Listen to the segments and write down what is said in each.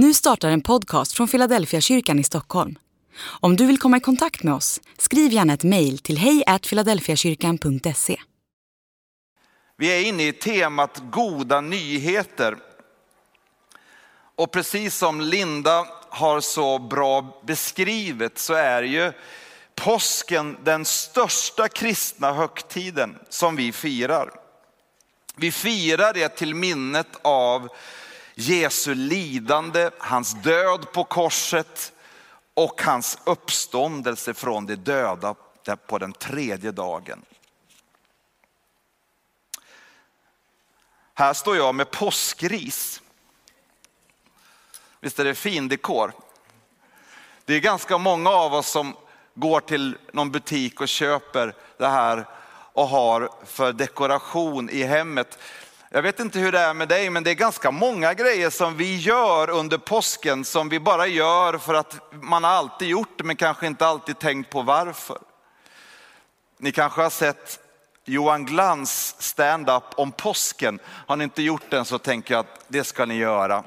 Nu startar en podcast från Philadelphia kyrkan i Stockholm. Om du vill komma i kontakt med oss, skriv gärna ett mejl till hejfiladelfiakyrkan.se. Vi är inne i temat goda nyheter. Och precis som Linda har så bra beskrivit så är ju påsken den största kristna högtiden som vi firar. Vi firar det till minnet av Jesu lidande, hans död på korset och hans uppståndelse från de döda på den tredje dagen. Här står jag med påskris. Visst är det fin dekor? Det är ganska många av oss som går till någon butik och köper det här och har för dekoration i hemmet. Jag vet inte hur det är med dig, men det är ganska många grejer som vi gör under påsken som vi bara gör för att man har alltid gjort det, men kanske inte alltid tänkt på varför. Ni kanske har sett Johan Glans stand-up om påsken. Har ni inte gjort den så tänker jag att det ska ni göra.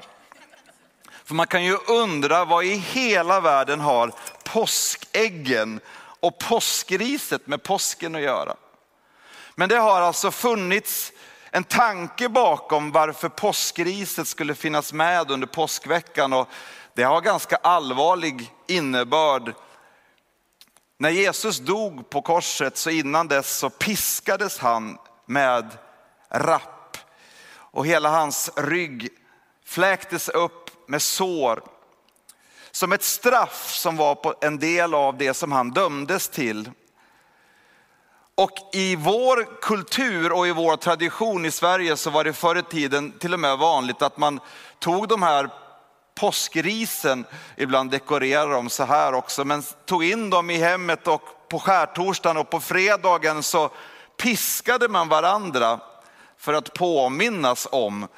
För man kan ju undra vad i hela världen har påskäggen och påskriset med påsken att göra. Men det har alltså funnits en tanke bakom varför påskriset skulle finnas med under påskveckan och det har ganska allvarlig innebörd. När Jesus dog på korset så innan dess så piskades han med rapp och hela hans rygg fläktes upp med sår. Som ett straff som var på en del av det som han dömdes till. Och i vår kultur och i vår tradition i Sverige så var det förr i tiden till och med vanligt att man tog de här påskrisen, ibland dekorerade de så här också, men tog in dem i hemmet och på skärtorsdagen och på fredagen så piskade man varandra för att påminnas om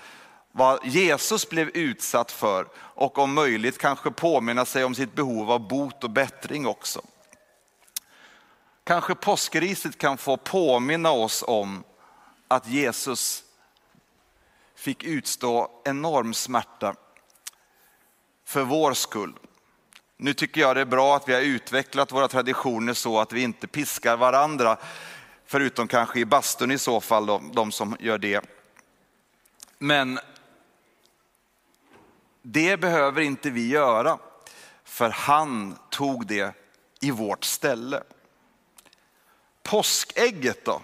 vad Jesus blev utsatt för och om möjligt kanske påminna sig om sitt behov av bot och bättring också. Kanske påskriset kan få påminna oss om att Jesus fick utstå enorm smärta för vår skull. Nu tycker jag det är bra att vi har utvecklat våra traditioner så att vi inte piskar varandra, förutom kanske i bastun i så fall, de, de som gör det. Men det behöver inte vi göra, för han tog det i vårt ställe. Påskägget då?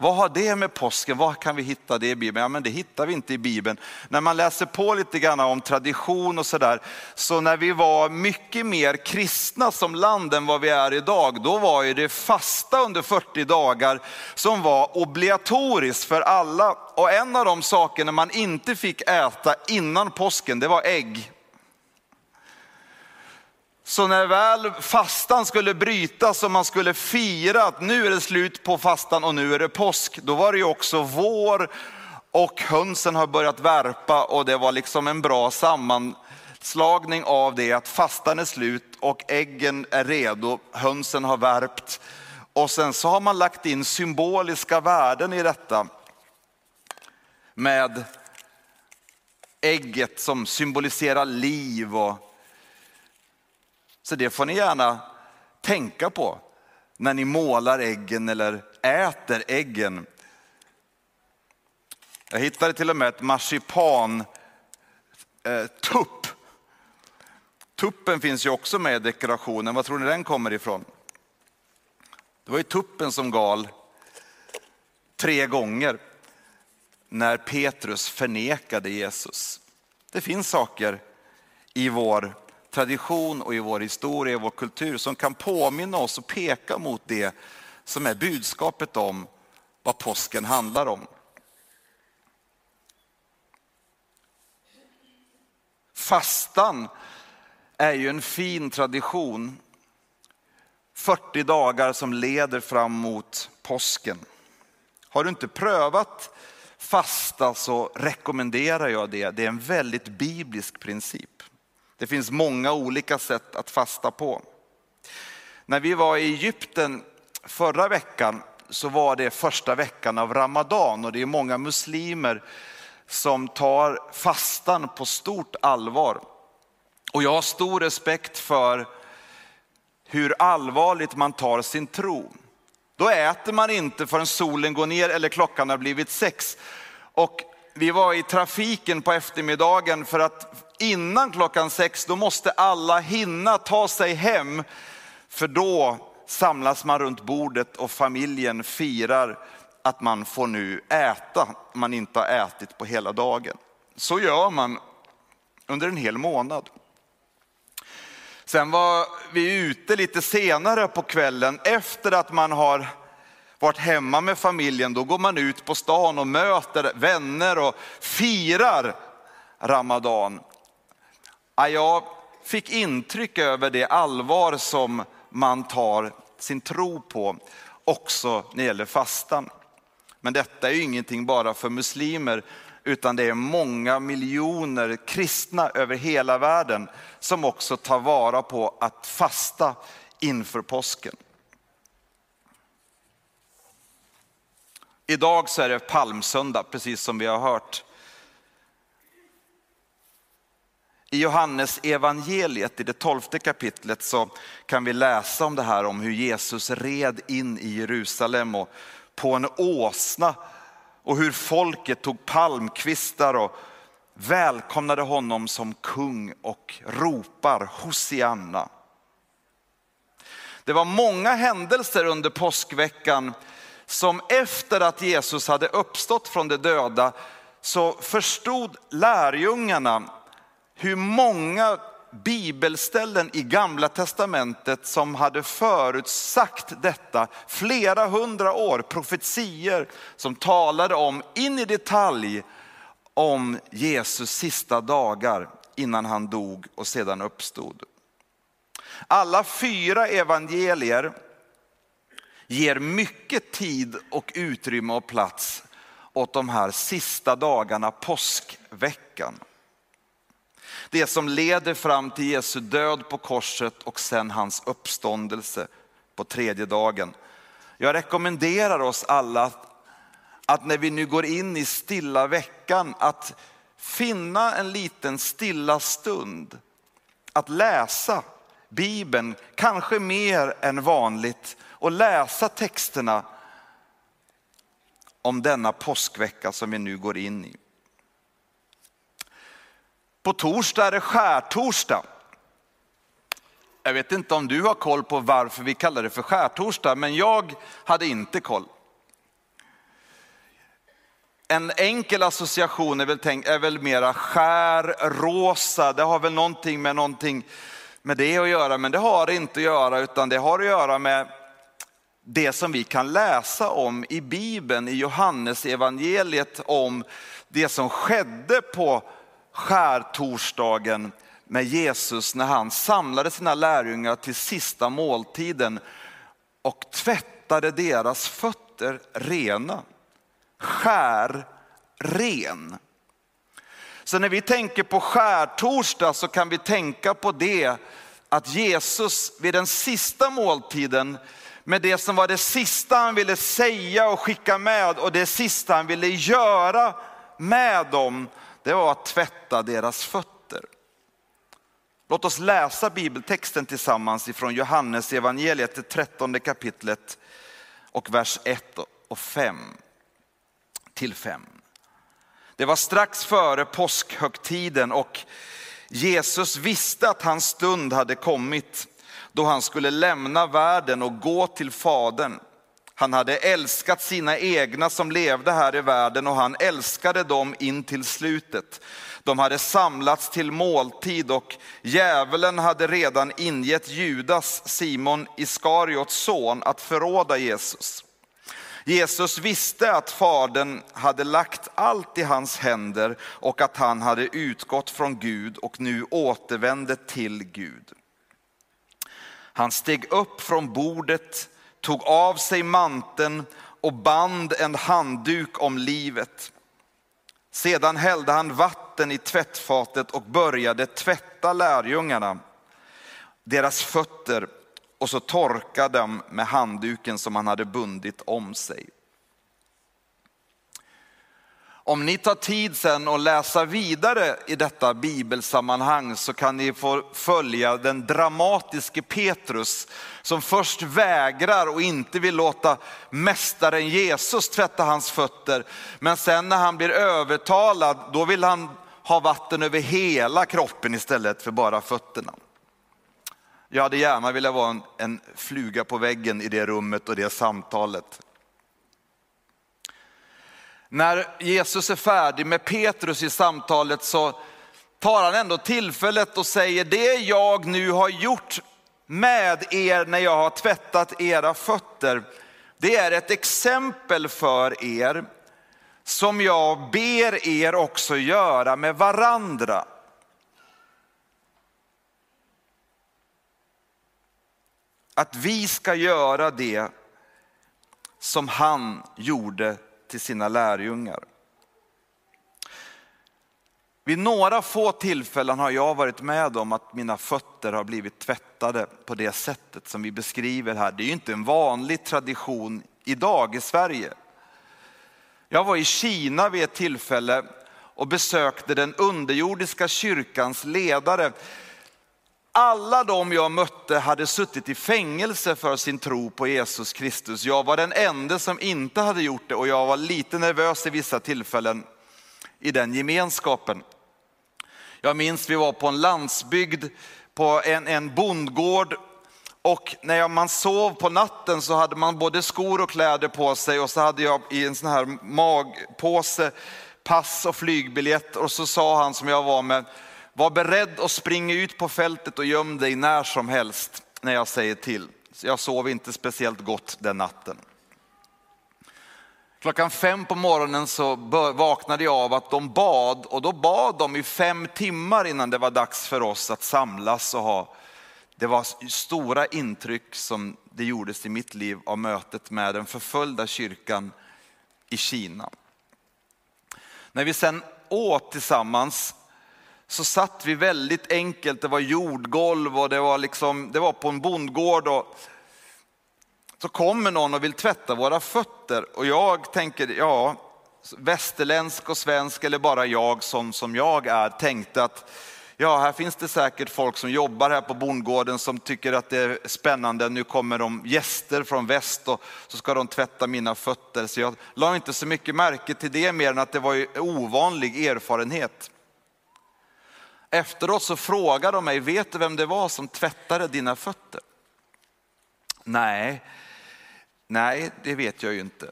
Vad har det med påsken, vad kan vi hitta det i Bibeln? Ja, men det hittar vi inte i Bibeln. När man läser på lite grann om tradition och sådär, så när vi var mycket mer kristna som land än vad vi är idag, då var ju det fasta under 40 dagar som var obligatoriskt för alla. Och en av de sakerna man inte fick äta innan påsken, det var ägg. Så när väl fastan skulle brytas och man skulle fira att nu är det slut på fastan och nu är det påsk, då var det ju också vår och hönsen har börjat värpa och det var liksom en bra sammanslagning av det att fastan är slut och äggen är redo, hönsen har värpt. Och sen så har man lagt in symboliska värden i detta med ägget som symboliserar liv och så det får ni gärna tänka på när ni målar äggen eller äter äggen. Jag hittade till och med ett marsipan eh, tupp. Tuppen finns ju också med i dekorationen. Var tror ni den kommer ifrån? Det var ju tuppen som gal tre gånger när Petrus förnekade Jesus. Det finns saker i vår tradition och i vår historia, och vår kultur som kan påminna oss och peka mot det som är budskapet om vad påsken handlar om. Fastan är ju en fin tradition. 40 dagar som leder fram mot påsken. Har du inte prövat fasta så rekommenderar jag det. Det är en väldigt biblisk princip. Det finns många olika sätt att fasta på. När vi var i Egypten förra veckan så var det första veckan av Ramadan och det är många muslimer som tar fastan på stort allvar. Och jag har stor respekt för hur allvarligt man tar sin tro. Då äter man inte förrän solen går ner eller klockan har blivit sex. Och vi var i trafiken på eftermiddagen för att innan klockan sex då måste alla hinna ta sig hem. För då samlas man runt bordet och familjen firar att man får nu äta, man inte har ätit på hela dagen. Så gör man under en hel månad. Sen var vi ute lite senare på kvällen efter att man har varit hemma med familjen. Då går man ut på stan och möter vänner och firar Ramadan. Jag fick intryck över det allvar som man tar sin tro på också när det gäller fastan. Men detta är ju ingenting bara för muslimer, utan det är många miljoner kristna över hela världen som också tar vara på att fasta inför påsken. Idag så är det palmsöndag, precis som vi har hört. I Johannes evangeliet i det tolfte kapitlet så kan vi läsa om det här om hur Jesus red in i Jerusalem och på en åsna och hur folket tog palmkvistar och välkomnade honom som kung och ropar Hosianna. Det var många händelser under påskveckan som efter att Jesus hade uppstått från de döda så förstod lärjungarna hur många bibelställen i gamla testamentet som hade förutsagt detta flera hundra år, profetier som talade om in i detalj om Jesus sista dagar innan han dog och sedan uppstod. Alla fyra evangelier ger mycket tid och utrymme och plats åt de här sista dagarna, påskveckan. Det som leder fram till Jesu död på korset och sen hans uppståndelse på tredje dagen. Jag rekommenderar oss alla att när vi nu går in i stilla veckan att finna en liten stilla stund att läsa Bibeln, kanske mer än vanligt och läsa texterna om denna påskvecka som vi nu går in i. På torsdag är det skärtorsdag. Jag vet inte om du har koll på varför vi kallar det för skärtorsdag, men jag hade inte koll. En enkel association är väl, tänk, är väl mera skärrosa, det har väl någonting med någonting med det att göra, men det har det inte att göra, utan det har att göra med det som vi kan läsa om i Bibeln, i Johannes evangeliet om det som skedde på skärtorsdagen med Jesus när han samlade sina lärjungar till sista måltiden och tvättade deras fötter rena. Skär ren. Så när vi tänker på skärtorsdag så kan vi tänka på det att Jesus vid den sista måltiden med det som var det sista han ville säga och skicka med och det sista han ville göra med dem, det var att tvätta deras fötter. Låt oss läsa bibeltexten tillsammans ifrån Johannes evangeliet, det trettonde kapitlet och vers 1 och 5 till 5. Det var strax före påskhögtiden och Jesus visste att hans stund hade kommit då han skulle lämna världen och gå till Fadern. Han hade älskat sina egna som levde här i världen och han älskade dem in till slutet. De hade samlats till måltid och djävulen hade redan ingett Judas, Simon Iskariots son, att förråda Jesus. Jesus visste att Fadern hade lagt allt i hans händer och att han hade utgått från Gud och nu återvände till Gud. Han steg upp från bordet, tog av sig manteln och band en handduk om livet. Sedan hällde han vatten i tvättfatet och började tvätta lärjungarna, deras fötter och så torkade de med handduken som han hade bundit om sig. Om ni tar tid sen och läsa vidare i detta bibelsammanhang så kan ni få följa den dramatiske Petrus som först vägrar och inte vill låta mästaren Jesus tvätta hans fötter. Men sen när han blir övertalad, då vill han ha vatten över hela kroppen istället för bara fötterna. Jag hade gärna velat vara en, en fluga på väggen i det rummet och det samtalet. När Jesus är färdig med Petrus i samtalet så tar han ändå tillfället och säger det jag nu har gjort med er när jag har tvättat era fötter. Det är ett exempel för er som jag ber er också göra med varandra. Att vi ska göra det som han gjorde till sina lärjungar. Vid några få tillfällen har jag varit med om att mina fötter har blivit tvättade på det sättet som vi beskriver här. Det är ju inte en vanlig tradition idag i Sverige. Jag var i Kina vid ett tillfälle och besökte den underjordiska kyrkans ledare. Alla de jag mötte hade suttit i fängelse för sin tro på Jesus Kristus. Jag var den enda som inte hade gjort det och jag var lite nervös i vissa tillfällen i den gemenskapen. Jag minns vi var på en landsbygd på en, en bondgård och när man sov på natten så hade man både skor och kläder på sig och så hade jag i en sån här magpåse pass och flygbiljett och så sa han som jag var med, var beredd att springa ut på fältet och göm dig när som helst när jag säger till. Så jag sov inte speciellt gott den natten. Klockan fem på morgonen så vaknade jag av att de bad och då bad de i fem timmar innan det var dags för oss att samlas och ha. Det var stora intryck som det gjordes i mitt liv av mötet med den förföljda kyrkan i Kina. När vi sen åt tillsammans så satt vi väldigt enkelt, det var jordgolv och det var, liksom, det var på en bondgård. Och så kommer någon och vill tvätta våra fötter och jag tänker, ja, västerländsk och svensk eller bara jag som, som jag är tänkte att ja, här finns det säkert folk som jobbar här på bondgården som tycker att det är spännande. Nu kommer de gäster från väst och så ska de tvätta mina fötter. Så jag la inte så mycket märke till det mer än att det var en ovanlig erfarenhet. Efteråt så frågade de mig, vet du vem det var som tvättade dina fötter? Nej, nej det vet jag ju inte.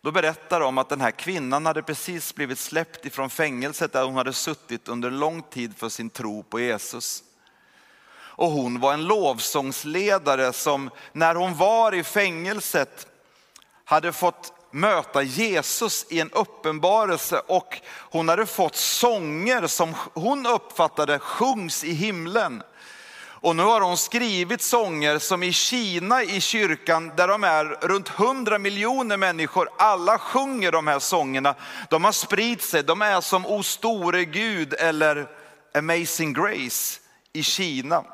Då berättar de att den här kvinnan hade precis blivit släppt ifrån fängelset där hon hade suttit under lång tid för sin tro på Jesus. Och hon var en lovsångsledare som när hon var i fängelset hade fått möta Jesus i en uppenbarelse och hon hade fått sånger som hon uppfattade sjungs i himlen. Och nu har hon skrivit sånger som i Kina i kyrkan där de är runt 100 miljoner människor, alla sjunger de här sångerna. De har spritt sig, de är som O store Gud eller Amazing Grace i Kina.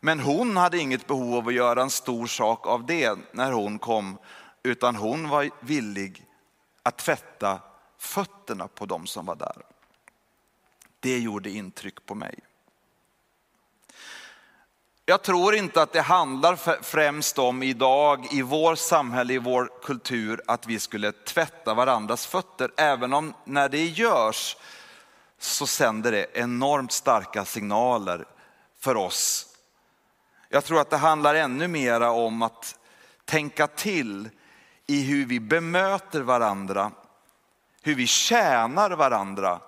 Men hon hade inget behov av att göra en stor sak av det när hon kom, utan hon var villig att tvätta fötterna på dem som var där. Det gjorde intryck på mig. Jag tror inte att det handlar främst om idag i vår samhälle, i vår kultur, att vi skulle tvätta varandras fötter. Även om när det görs så sänder det enormt starka signaler för oss. Jag tror att det handlar ännu mera om att tänka till i hur vi bemöter varandra, hur vi tjänar varandra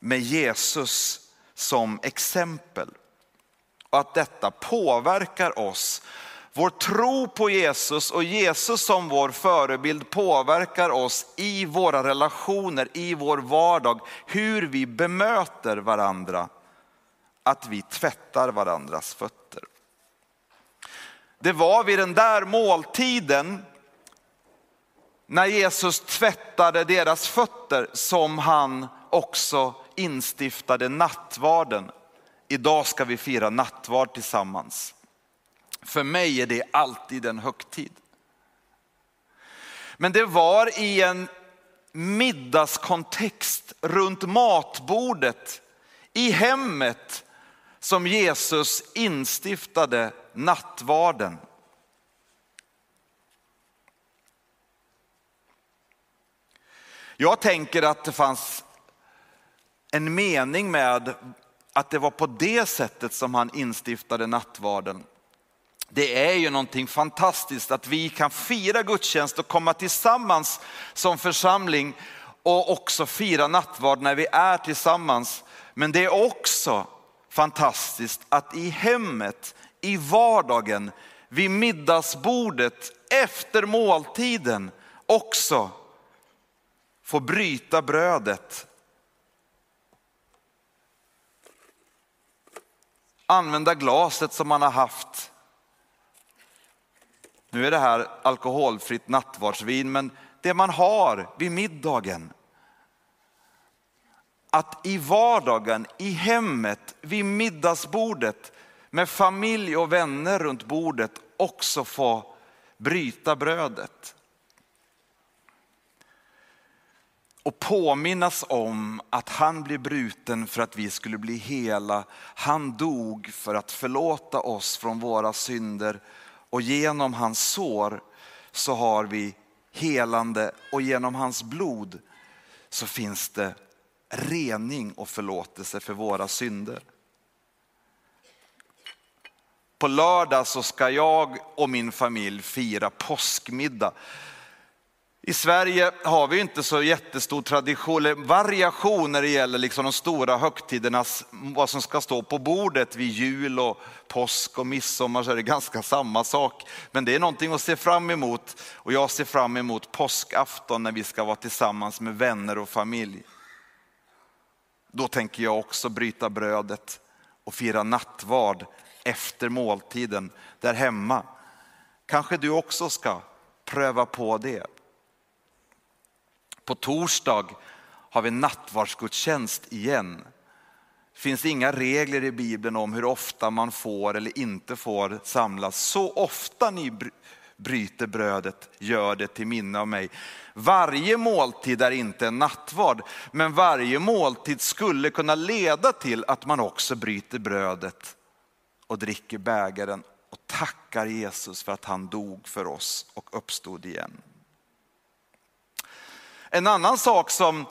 med Jesus som exempel och att detta påverkar oss. Vår tro på Jesus och Jesus som vår förebild påverkar oss i våra relationer, i vår vardag, hur vi bemöter varandra. Att vi tvättar varandras fötter. Det var vid den där måltiden när Jesus tvättade deras fötter som han också instiftade nattvarden idag ska vi fira nattvard tillsammans. För mig är det alltid en högtid. Men det var i en middagskontext runt matbordet i hemmet som Jesus instiftade nattvarden. Jag tänker att det fanns en mening med att det var på det sättet som han instiftade nattvarden. Det är ju någonting fantastiskt att vi kan fira gudstjänst och komma tillsammans som församling och också fira nattvard när vi är tillsammans. Men det är också fantastiskt att i hemmet, i vardagen, vid middagsbordet, efter måltiden också få bryta brödet. Använda glaset som man har haft. Nu är det här alkoholfritt nattvardsvin, men det man har vid middagen. Att i vardagen, i hemmet, vid middagsbordet med familj och vänner runt bordet också få bryta brödet. Och påminnas om att han blev bruten för att vi skulle bli hela. Han dog för att förlåta oss från våra synder och genom hans sår så har vi helande och genom hans blod så finns det rening och förlåtelse för våra synder. På lördag så ska jag och min familj fira påskmiddag. I Sverige har vi inte så jättestor tradition, eller variation när det gäller liksom de stora högtidernas, vad som ska stå på bordet vid jul och påsk och midsommar så är det ganska samma sak. Men det är någonting att se fram emot och jag ser fram emot påskafton när vi ska vara tillsammans med vänner och familj. Då tänker jag också bryta brödet och fira nattvard efter måltiden där hemma. Kanske du också ska pröva på det. På torsdag har vi nattvardsgudstjänst igen. Det finns inga regler i Bibeln om hur ofta man får eller inte får samlas. Så ofta ni bryter brödet, gör det till minne av mig. Varje måltid är inte en nattvard, men varje måltid skulle kunna leda till att man också bryter brödet och dricker bägaren och tackar Jesus för att han dog för oss och uppstod igen. En annan sak som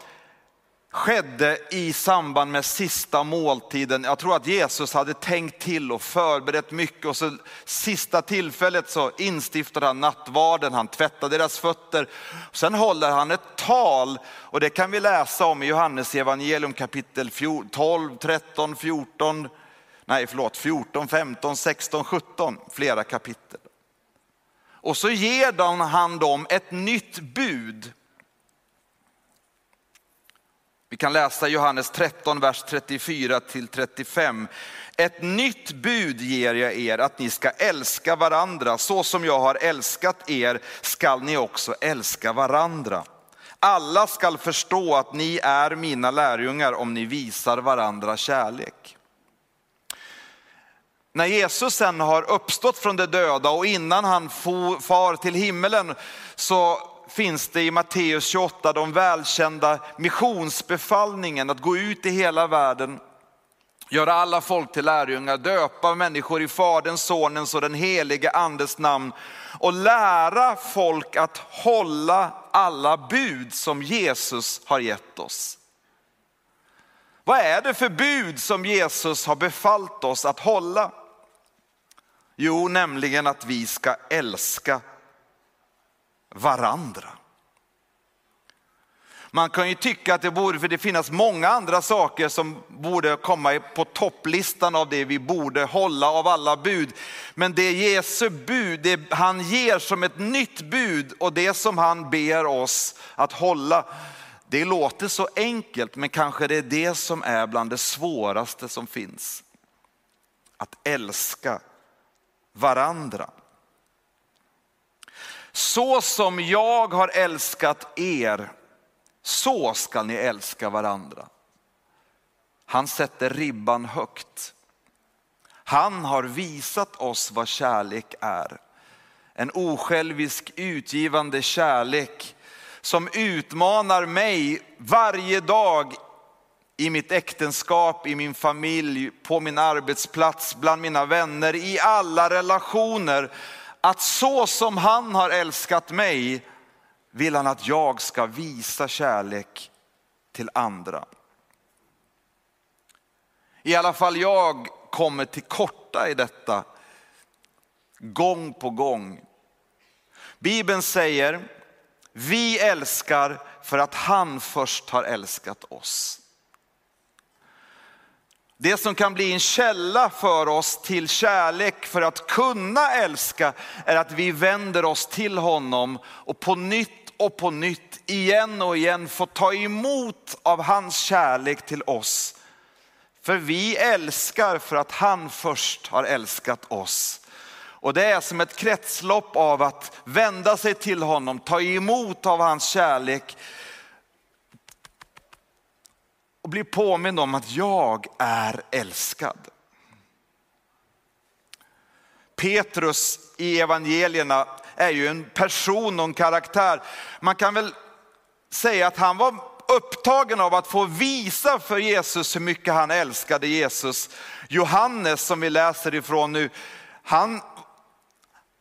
skedde i samband med sista måltiden. Jag tror att Jesus hade tänkt till och förberett mycket och så sista tillfället så instiftade han nattvarden, han tvättade deras fötter. Sen håller han ett tal och det kan vi läsa om i Johannes evangelium kapitel 12, 13, 14, nej förlåt 14, 15, 16, 17, flera kapitel. Och så ger han dem ett nytt bud vi kan läsa Johannes 13, vers 34 till 35. Ett nytt bud ger jag er, att ni ska älska varandra. Så som jag har älskat er skall ni också älska varandra. Alla skall förstå att ni är mina lärjungar om ni visar varandra kärlek. När Jesus sen har uppstått från de döda och innan han far till himmelen så finns det i Matteus 28 de välkända missionsbefallningen att gå ut i hela världen, göra alla folk till lärjungar, döpa människor i Faderns, Sonens och den helige Andes namn och lära folk att hålla alla bud som Jesus har gett oss. Vad är det för bud som Jesus har befallt oss att hålla? Jo, nämligen att vi ska älska varandra. Man kan ju tycka att det borde för det finnas många andra saker som borde komma på topplistan av det vi borde hålla av alla bud. Men det Jesu bud, det han ger som ett nytt bud och det som han ber oss att hålla. Det låter så enkelt men kanske det är det som är bland det svåraste som finns. Att älska varandra. Så som jag har älskat er, så ska ni älska varandra. Han sätter ribban högt. Han har visat oss vad kärlek är. En osjälvisk utgivande kärlek som utmanar mig varje dag i mitt äktenskap, i min familj, på min arbetsplats, bland mina vänner, i alla relationer. Att så som han har älskat mig vill han att jag ska visa kärlek till andra. I alla fall jag kommer till korta i detta gång på gång. Bibeln säger, vi älskar för att han först har älskat oss. Det som kan bli en källa för oss till kärlek för att kunna älska är att vi vänder oss till honom och på nytt och på nytt, igen och igen får ta emot av hans kärlek till oss. För vi älskar för att han först har älskat oss. Och det är som ett kretslopp av att vända sig till honom, ta emot av hans kärlek och blir påmind om att jag är älskad. Petrus i evangelierna är ju en person och en karaktär. Man kan väl säga att han var upptagen av att få visa för Jesus hur mycket han älskade Jesus. Johannes som vi läser ifrån nu, han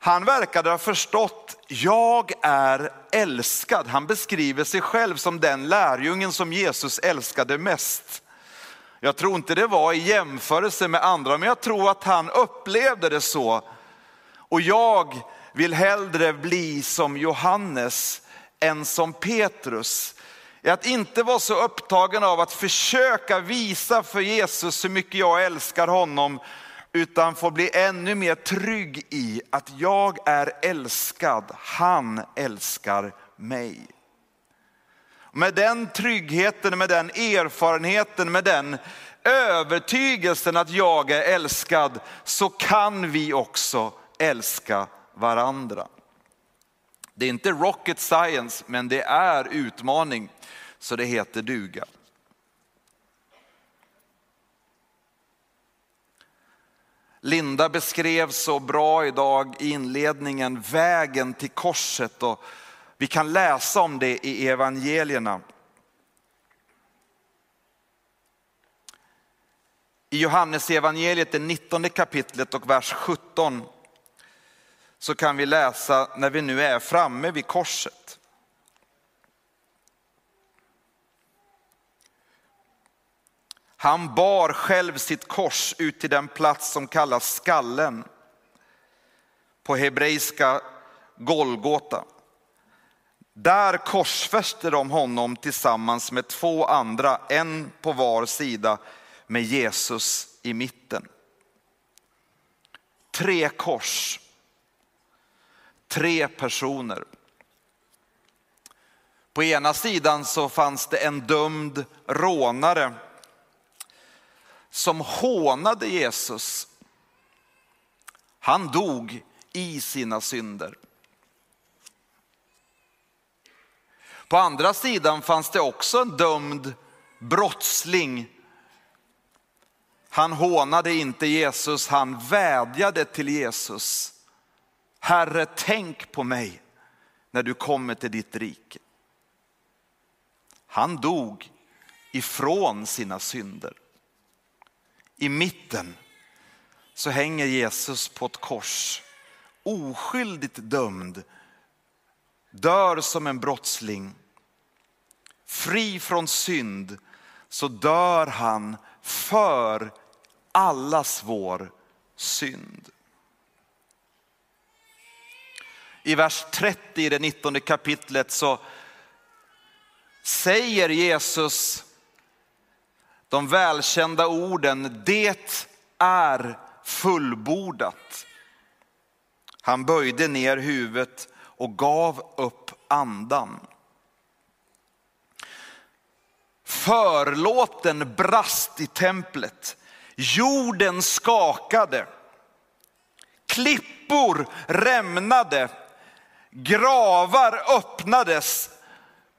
han verkade ha förstått, jag är älskad. Han beskriver sig själv som den lärjungen som Jesus älskade mest. Jag tror inte det var i jämförelse med andra, men jag tror att han upplevde det så. Och jag vill hellre bli som Johannes än som Petrus. Att inte vara så upptagen av att försöka visa för Jesus hur mycket jag älskar honom, utan får bli ännu mer trygg i att jag är älskad, han älskar mig. Med den tryggheten, med den erfarenheten, med den övertygelsen att jag är älskad så kan vi också älska varandra. Det är inte rocket science, men det är utmaning, så det heter duga. Linda beskrev så bra idag i inledningen vägen till korset och vi kan läsa om det i evangelierna. I Johannes evangeliet, det 19 kapitlet och vers 17 så kan vi läsa när vi nu är framme vid korset. Han bar själv sitt kors ut till den plats som kallas skallen. På hebreiska Golgota. Där korsfäste de honom tillsammans med två andra, en på var sida med Jesus i mitten. Tre kors, tre personer. På ena sidan så fanns det en dömd rånare som hånade Jesus, han dog i sina synder. På andra sidan fanns det också en dömd brottsling. Han hånade inte Jesus, han vädjade till Jesus. Herre, tänk på mig när du kommer till ditt rike. Han dog ifrån sina synder. I mitten så hänger Jesus på ett kors, oskyldigt dömd, dör som en brottsling. Fri från synd så dör han för allas vår synd. I vers 30 i det 19 kapitlet så säger Jesus de välkända orden, det är fullbordat. Han böjde ner huvudet och gav upp andan. Förlåten brast i templet. Jorden skakade. Klippor rämnade. Gravar öppnades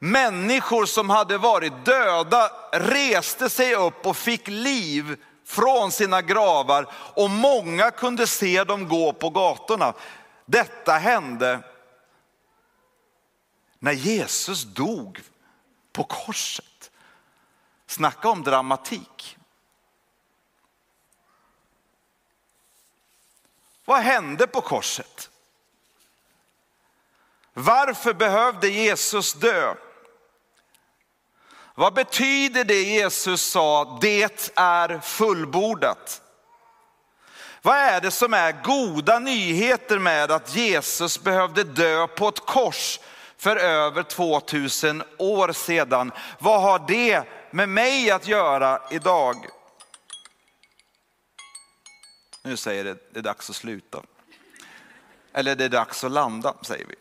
Människor som hade varit döda reste sig upp och fick liv från sina gravar och många kunde se dem gå på gatorna. Detta hände när Jesus dog på korset. Snacka om dramatik. Vad hände på korset? Varför behövde Jesus dö? Vad betyder det Jesus sa, det är fullbordat? Vad är det som är goda nyheter med att Jesus behövde dö på ett kors för över 2000 år sedan? Vad har det med mig att göra idag? Nu säger det, det är dags att sluta. Eller det är dags att landa, säger vi.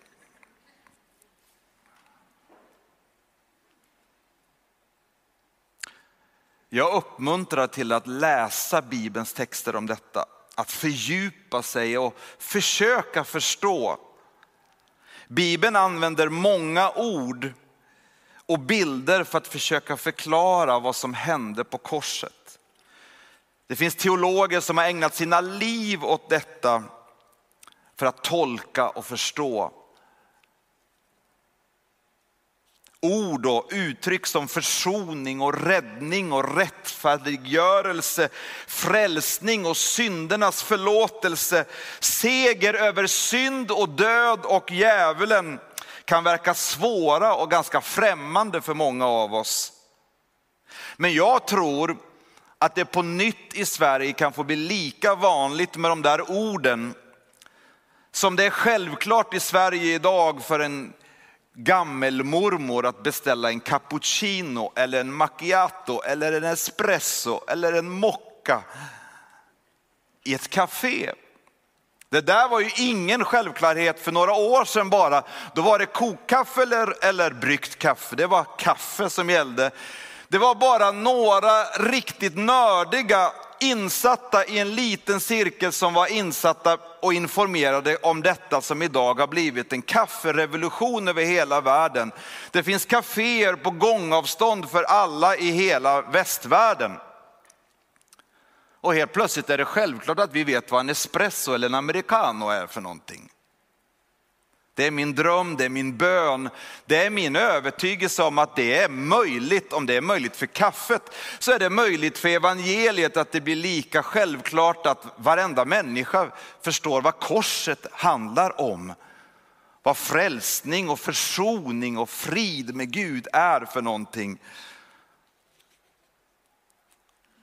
Jag uppmuntrar till att läsa Bibelns texter om detta, att fördjupa sig och försöka förstå. Bibeln använder många ord och bilder för att försöka förklara vad som hände på korset. Det finns teologer som har ägnat sina liv åt detta för att tolka och förstå ord och uttryck som försoning och räddning och rättfärdiggörelse, frälsning och syndernas förlåtelse, seger över synd och död och djävulen kan verka svåra och ganska främmande för många av oss. Men jag tror att det på nytt i Sverige kan få bli lika vanligt med de där orden som det är självklart i Sverige idag för en gammelmormor att beställa en cappuccino eller en macchiato eller en espresso eller en mocka i ett café. Det där var ju ingen självklarhet för några år sedan bara. Då var det kokkaffe eller, eller bryggt kaffe. Det var kaffe som gällde. Det var bara några riktigt nördiga insatta i en liten cirkel som var insatta och informerade om detta som idag har blivit en kafferevolution över hela världen. Det finns kaféer på gångavstånd för alla i hela västvärlden. Och helt plötsligt är det självklart att vi vet vad en espresso eller en americano är för någonting. Det är min dröm, det är min bön, det är min övertygelse om att det är möjligt. Om det är möjligt för kaffet så är det möjligt för evangeliet att det blir lika självklart att varenda människa förstår vad korset handlar om. Vad frälsning och försoning och frid med Gud är för någonting.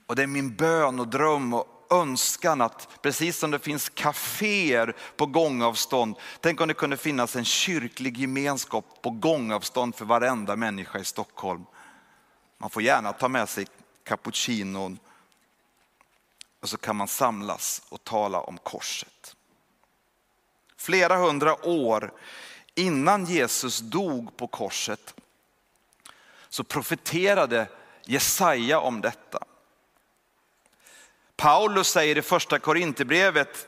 Och det är min bön och dröm och önskan att precis som det finns kaféer på gångavstånd, tänk om det kunde finnas en kyrklig gemenskap på gångavstånd för varenda människa i Stockholm. Man får gärna ta med sig cappuccinon och så kan man samlas och tala om korset. Flera hundra år innan Jesus dog på korset så profeterade Jesaja om detta. Paulus säger i första Korinthierbrevet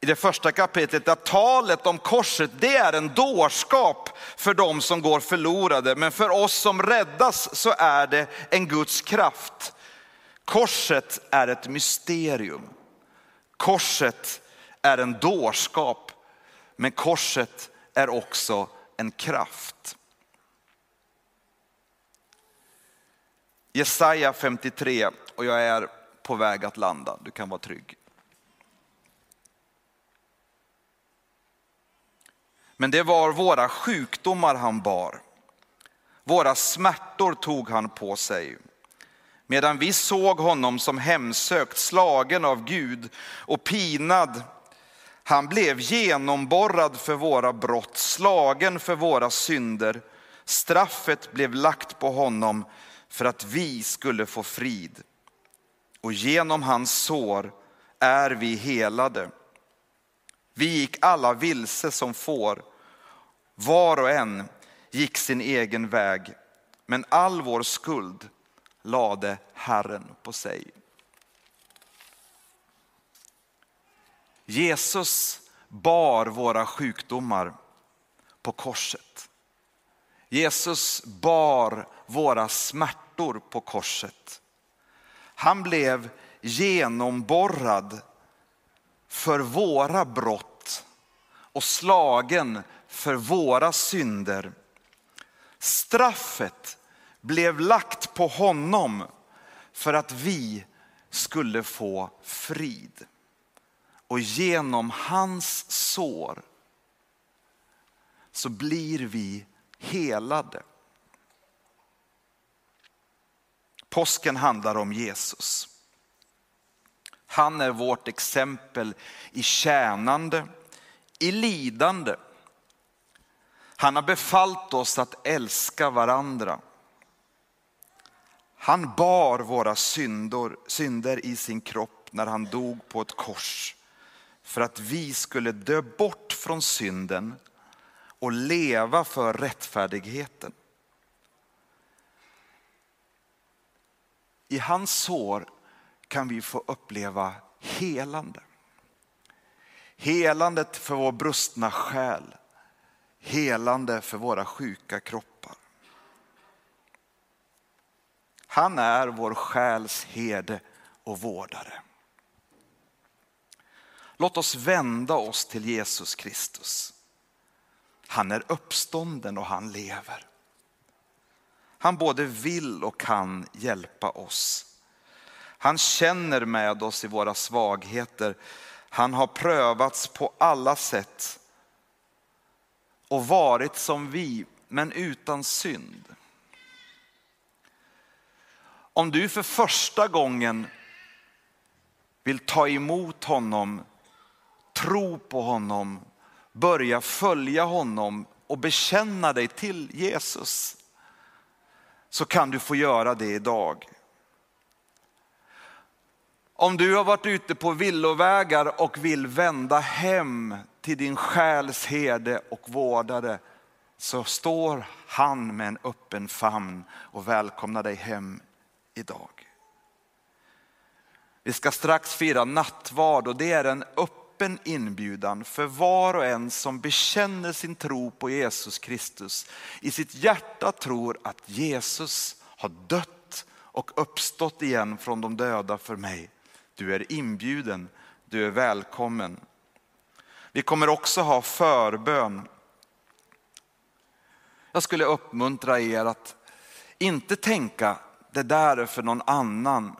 i det första kapitlet att talet om korset det är en dårskap för dem som går förlorade. Men för oss som räddas så är det en Guds kraft. Korset är ett mysterium. Korset är en dårskap. Men korset är också en kraft. Jesaja 53 och jag är på väg att landa. Du kan vara trygg. Men det var våra sjukdomar han bar. Våra smärtor tog han på sig. Medan vi såg honom som hemsökt, slagen av Gud och pinad. Han blev genomborrad för våra brott, slagen för våra synder. Straffet blev lagt på honom för att vi skulle få frid och genom hans sår är vi helade. Vi gick alla vilse som får, var och en gick sin egen väg, men all vår skuld lade Herren på sig. Jesus bar våra sjukdomar på korset. Jesus bar våra smärtor på korset. Han blev genomborrad för våra brott och slagen för våra synder. Straffet blev lagt på honom för att vi skulle få frid. Och genom hans sår så blir vi helade. Påsken handlar om Jesus. Han är vårt exempel i tjänande, i lidande. Han har befallt oss att älska varandra. Han bar våra syndor, synder i sin kropp när han dog på ett kors för att vi skulle dö bort från synden och leva för rättfärdigheten. I hans sår kan vi få uppleva helande. Helandet för vår brustna själ, helande för våra sjuka kroppar. Han är vår själs herde och vårdare. Låt oss vända oss till Jesus Kristus. Han är uppstånden och han lever. Han både vill och kan hjälpa oss. Han känner med oss i våra svagheter. Han har prövats på alla sätt och varit som vi, men utan synd. Om du för första gången vill ta emot honom, tro på honom, börja följa honom och bekänna dig till Jesus så kan du få göra det idag. Om du har varit ute på villovägar och vill vända hem till din själs herde och vårdare så står han med en öppen famn och välkomnar dig hem idag. Vi ska strax fira nattvard och det är en öppen inbjudan för var och en som bekänner sin tro på Jesus Kristus. I sitt hjärta tror att Jesus har dött och uppstått igen från de döda för mig. Du är inbjuden, du är välkommen. Vi kommer också ha förbön. Jag skulle uppmuntra er att inte tänka det där är för någon annan,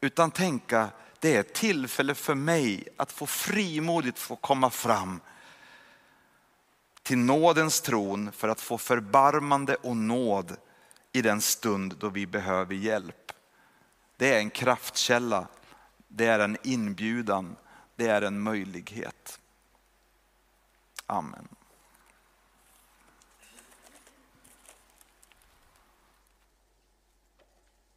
utan tänka det är ett tillfälle för mig att få frimodigt få komma fram till nådens tron för att få förbarmande och nåd i den stund då vi behöver hjälp. Det är en kraftkälla det är en inbjudan, det är en möjlighet. Amen.